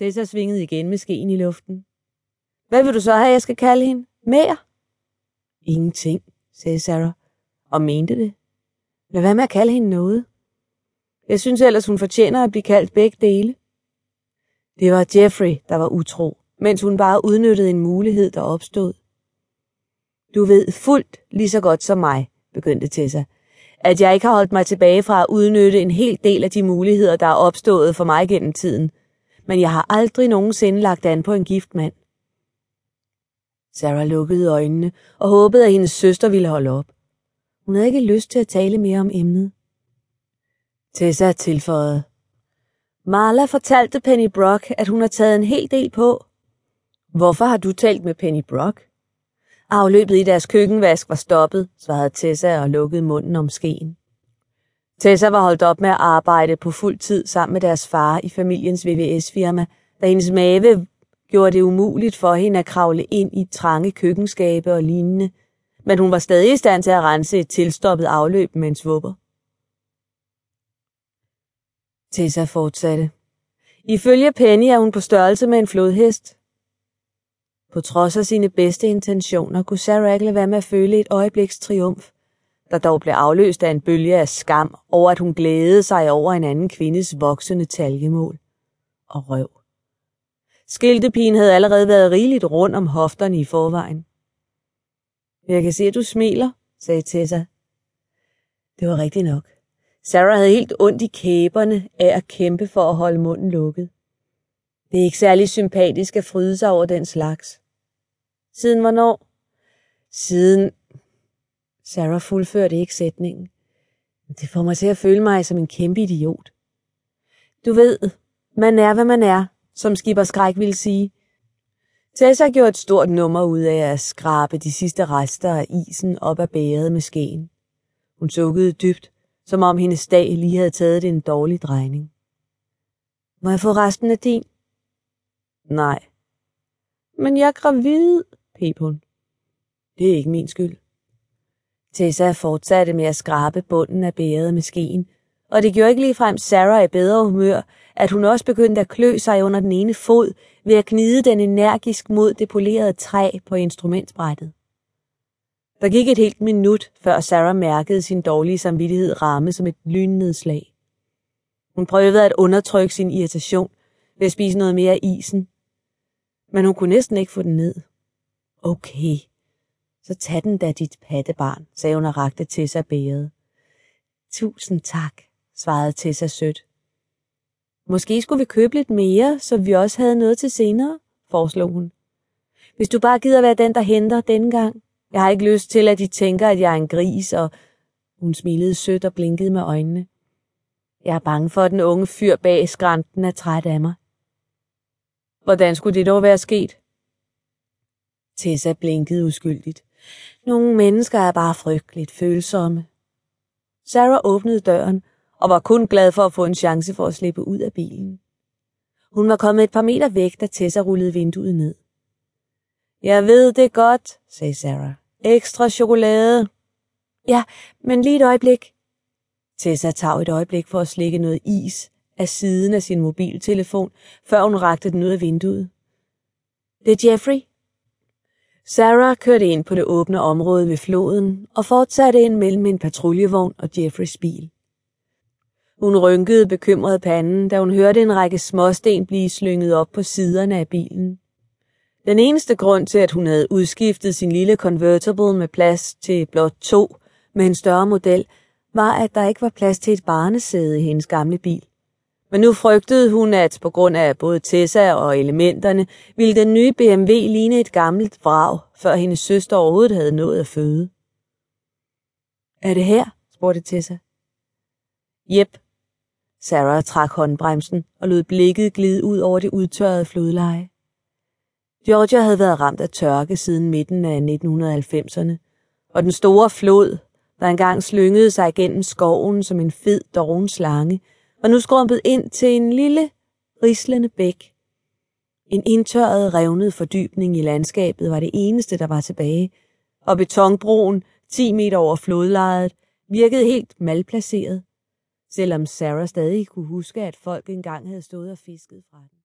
Tessa svingede igen med skeen i luften. Hvad vil du så have, jeg skal kalde hende? Mere? Ingenting, sagde Sarah, og mente det. Lad være med at kalde hende noget. Jeg synes ellers, hun fortjener at blive kaldt begge dele. Det var Jeffrey, der var utro, mens hun bare udnyttede en mulighed, der opstod. Du ved fuldt lige så godt som mig, begyndte Tessa, at jeg ikke har holdt mig tilbage fra at udnytte en hel del af de muligheder, der er opstået for mig gennem tiden. Men jeg har aldrig nogensinde lagt an på en gift mand. Sarah lukkede øjnene og håbede, at hendes søster ville holde op. Hun havde ikke lyst til at tale mere om emnet. Tessa tilføjede. Marla fortalte Penny Brock, at hun har taget en hel del på. Hvorfor har du talt med Penny Brock? Afløbet i deres køkkenvask var stoppet, svarede Tessa og lukkede munden om skeen. Tessa var holdt op med at arbejde på fuld tid sammen med deres far i familiens VVS-firma, da hendes mave gjorde det umuligt for hende at kravle ind i trange køkkenskabe og lignende, men hun var stadig i stand til at rense et tilstoppet afløb med en svupper. Tessa fortsatte. Ifølge Penny er hun på størrelse med en flodhest. På trods af sine bedste intentioner kunne Sarah ikke lade være med at føle et øjebliks triumf, der dog blev afløst af en bølge af skam over, at hun glædede sig over en anden kvindes voksende taljemål og røv. Skiltepigen havde allerede været rigeligt rundt om hofterne i forvejen. Jeg kan se, at du smiler, sagde Tessa. Det var rigtigt nok. Sarah havde helt ondt i kæberne af at kæmpe for at holde munden lukket. Det er ikke særlig sympatisk at fryde sig over den slags. Siden hvornår? Siden... Sarah fuldførte ikke sætningen. Det får mig til at føle mig som en kæmpe idiot. Du ved, man er, hvad man er, som skipper skræk vil sige. Tessa gjorde et stort nummer ud af at skrabe de sidste rester af isen op af bæret med skeen. Hun sukkede dybt, som om hendes dag lige havde taget det en dårlig drejning. Må jeg få resten af din? Nej. Men jeg er gravid, pep hun. Det er ikke min skyld. Tessa fortsatte med at skrabe bunden af bæret med skeen, og det gjorde ikke ligefrem Sarah i bedre humør, at hun også begyndte at klø sig under den ene fod ved at knide den energisk mod det polerede træ på instrumentbrættet. Der gik et helt minut, før Sarah mærkede sin dårlige samvittighed ramme som et lynnedslag. Hun prøvede at undertrykke sin irritation ved at spise noget mere af isen, men hun kunne næsten ikke få den ned. Okay, så tag den da dit pattebarn, sagde hun og rakte Tessa bæret. Tusind tak, svarede Tessa sødt. Måske skulle vi købe lidt mere, så vi også havde noget til senere, foreslog hun. Hvis du bare gider være den, der henter denne gang. Jeg har ikke lyst til, at de tænker, at jeg er en gris, og hun smilede sødt og blinkede med øjnene. Jeg er bange for, at den unge fyr bag skrænten er træt af mig. Hvordan skulle det dog være sket? Tessa blinkede uskyldigt. Nogle mennesker er bare frygteligt følsomme. Sarah åbnede døren og var kun glad for at få en chance for at slippe ud af bilen. Hun var kommet et par meter væk, da Tessa rullede vinduet ned. Jeg ved det godt, sagde Sarah. Ekstra chokolade. Ja, men lige et øjeblik. Tessa tog et øjeblik for at slikke noget is af siden af sin mobiltelefon, før hun rakte den ud af vinduet. Det er Jeffrey. Sarah kørte ind på det åbne område ved floden og fortsatte ind mellem en patruljevogn og Jeffreys bil. Hun rynkede bekymret panden, da hun hørte en række småsten blive slynget op på siderne af bilen. Den eneste grund til, at hun havde udskiftet sin lille convertible med plads til blot to med en større model, var, at der ikke var plads til et barnesæde i hendes gamle bil. Men nu frygtede hun, at på grund af både Tessa og elementerne, ville den nye BMW ligne et gammelt vrag, før hendes søster overhovedet havde nået at føde. Er det her? spurgte Tessa. Jep. Sarah trak håndbremsen og lod blikket glide ud over det udtørrede flodleje. Georgia havde været ramt af tørke siden midten af 1990'erne, og den store flod, der engang slyngede sig igennem skoven som en fed doven slange, var nu skrumpet ind til en lille, rislende bæk. En indtørret, revnet fordybning i landskabet var det eneste, der var tilbage, og betonbroen, 10 meter over flodlejet, virkede helt malplaceret, selvom Sarah stadig kunne huske, at folk engang havde stået og fisket fra den.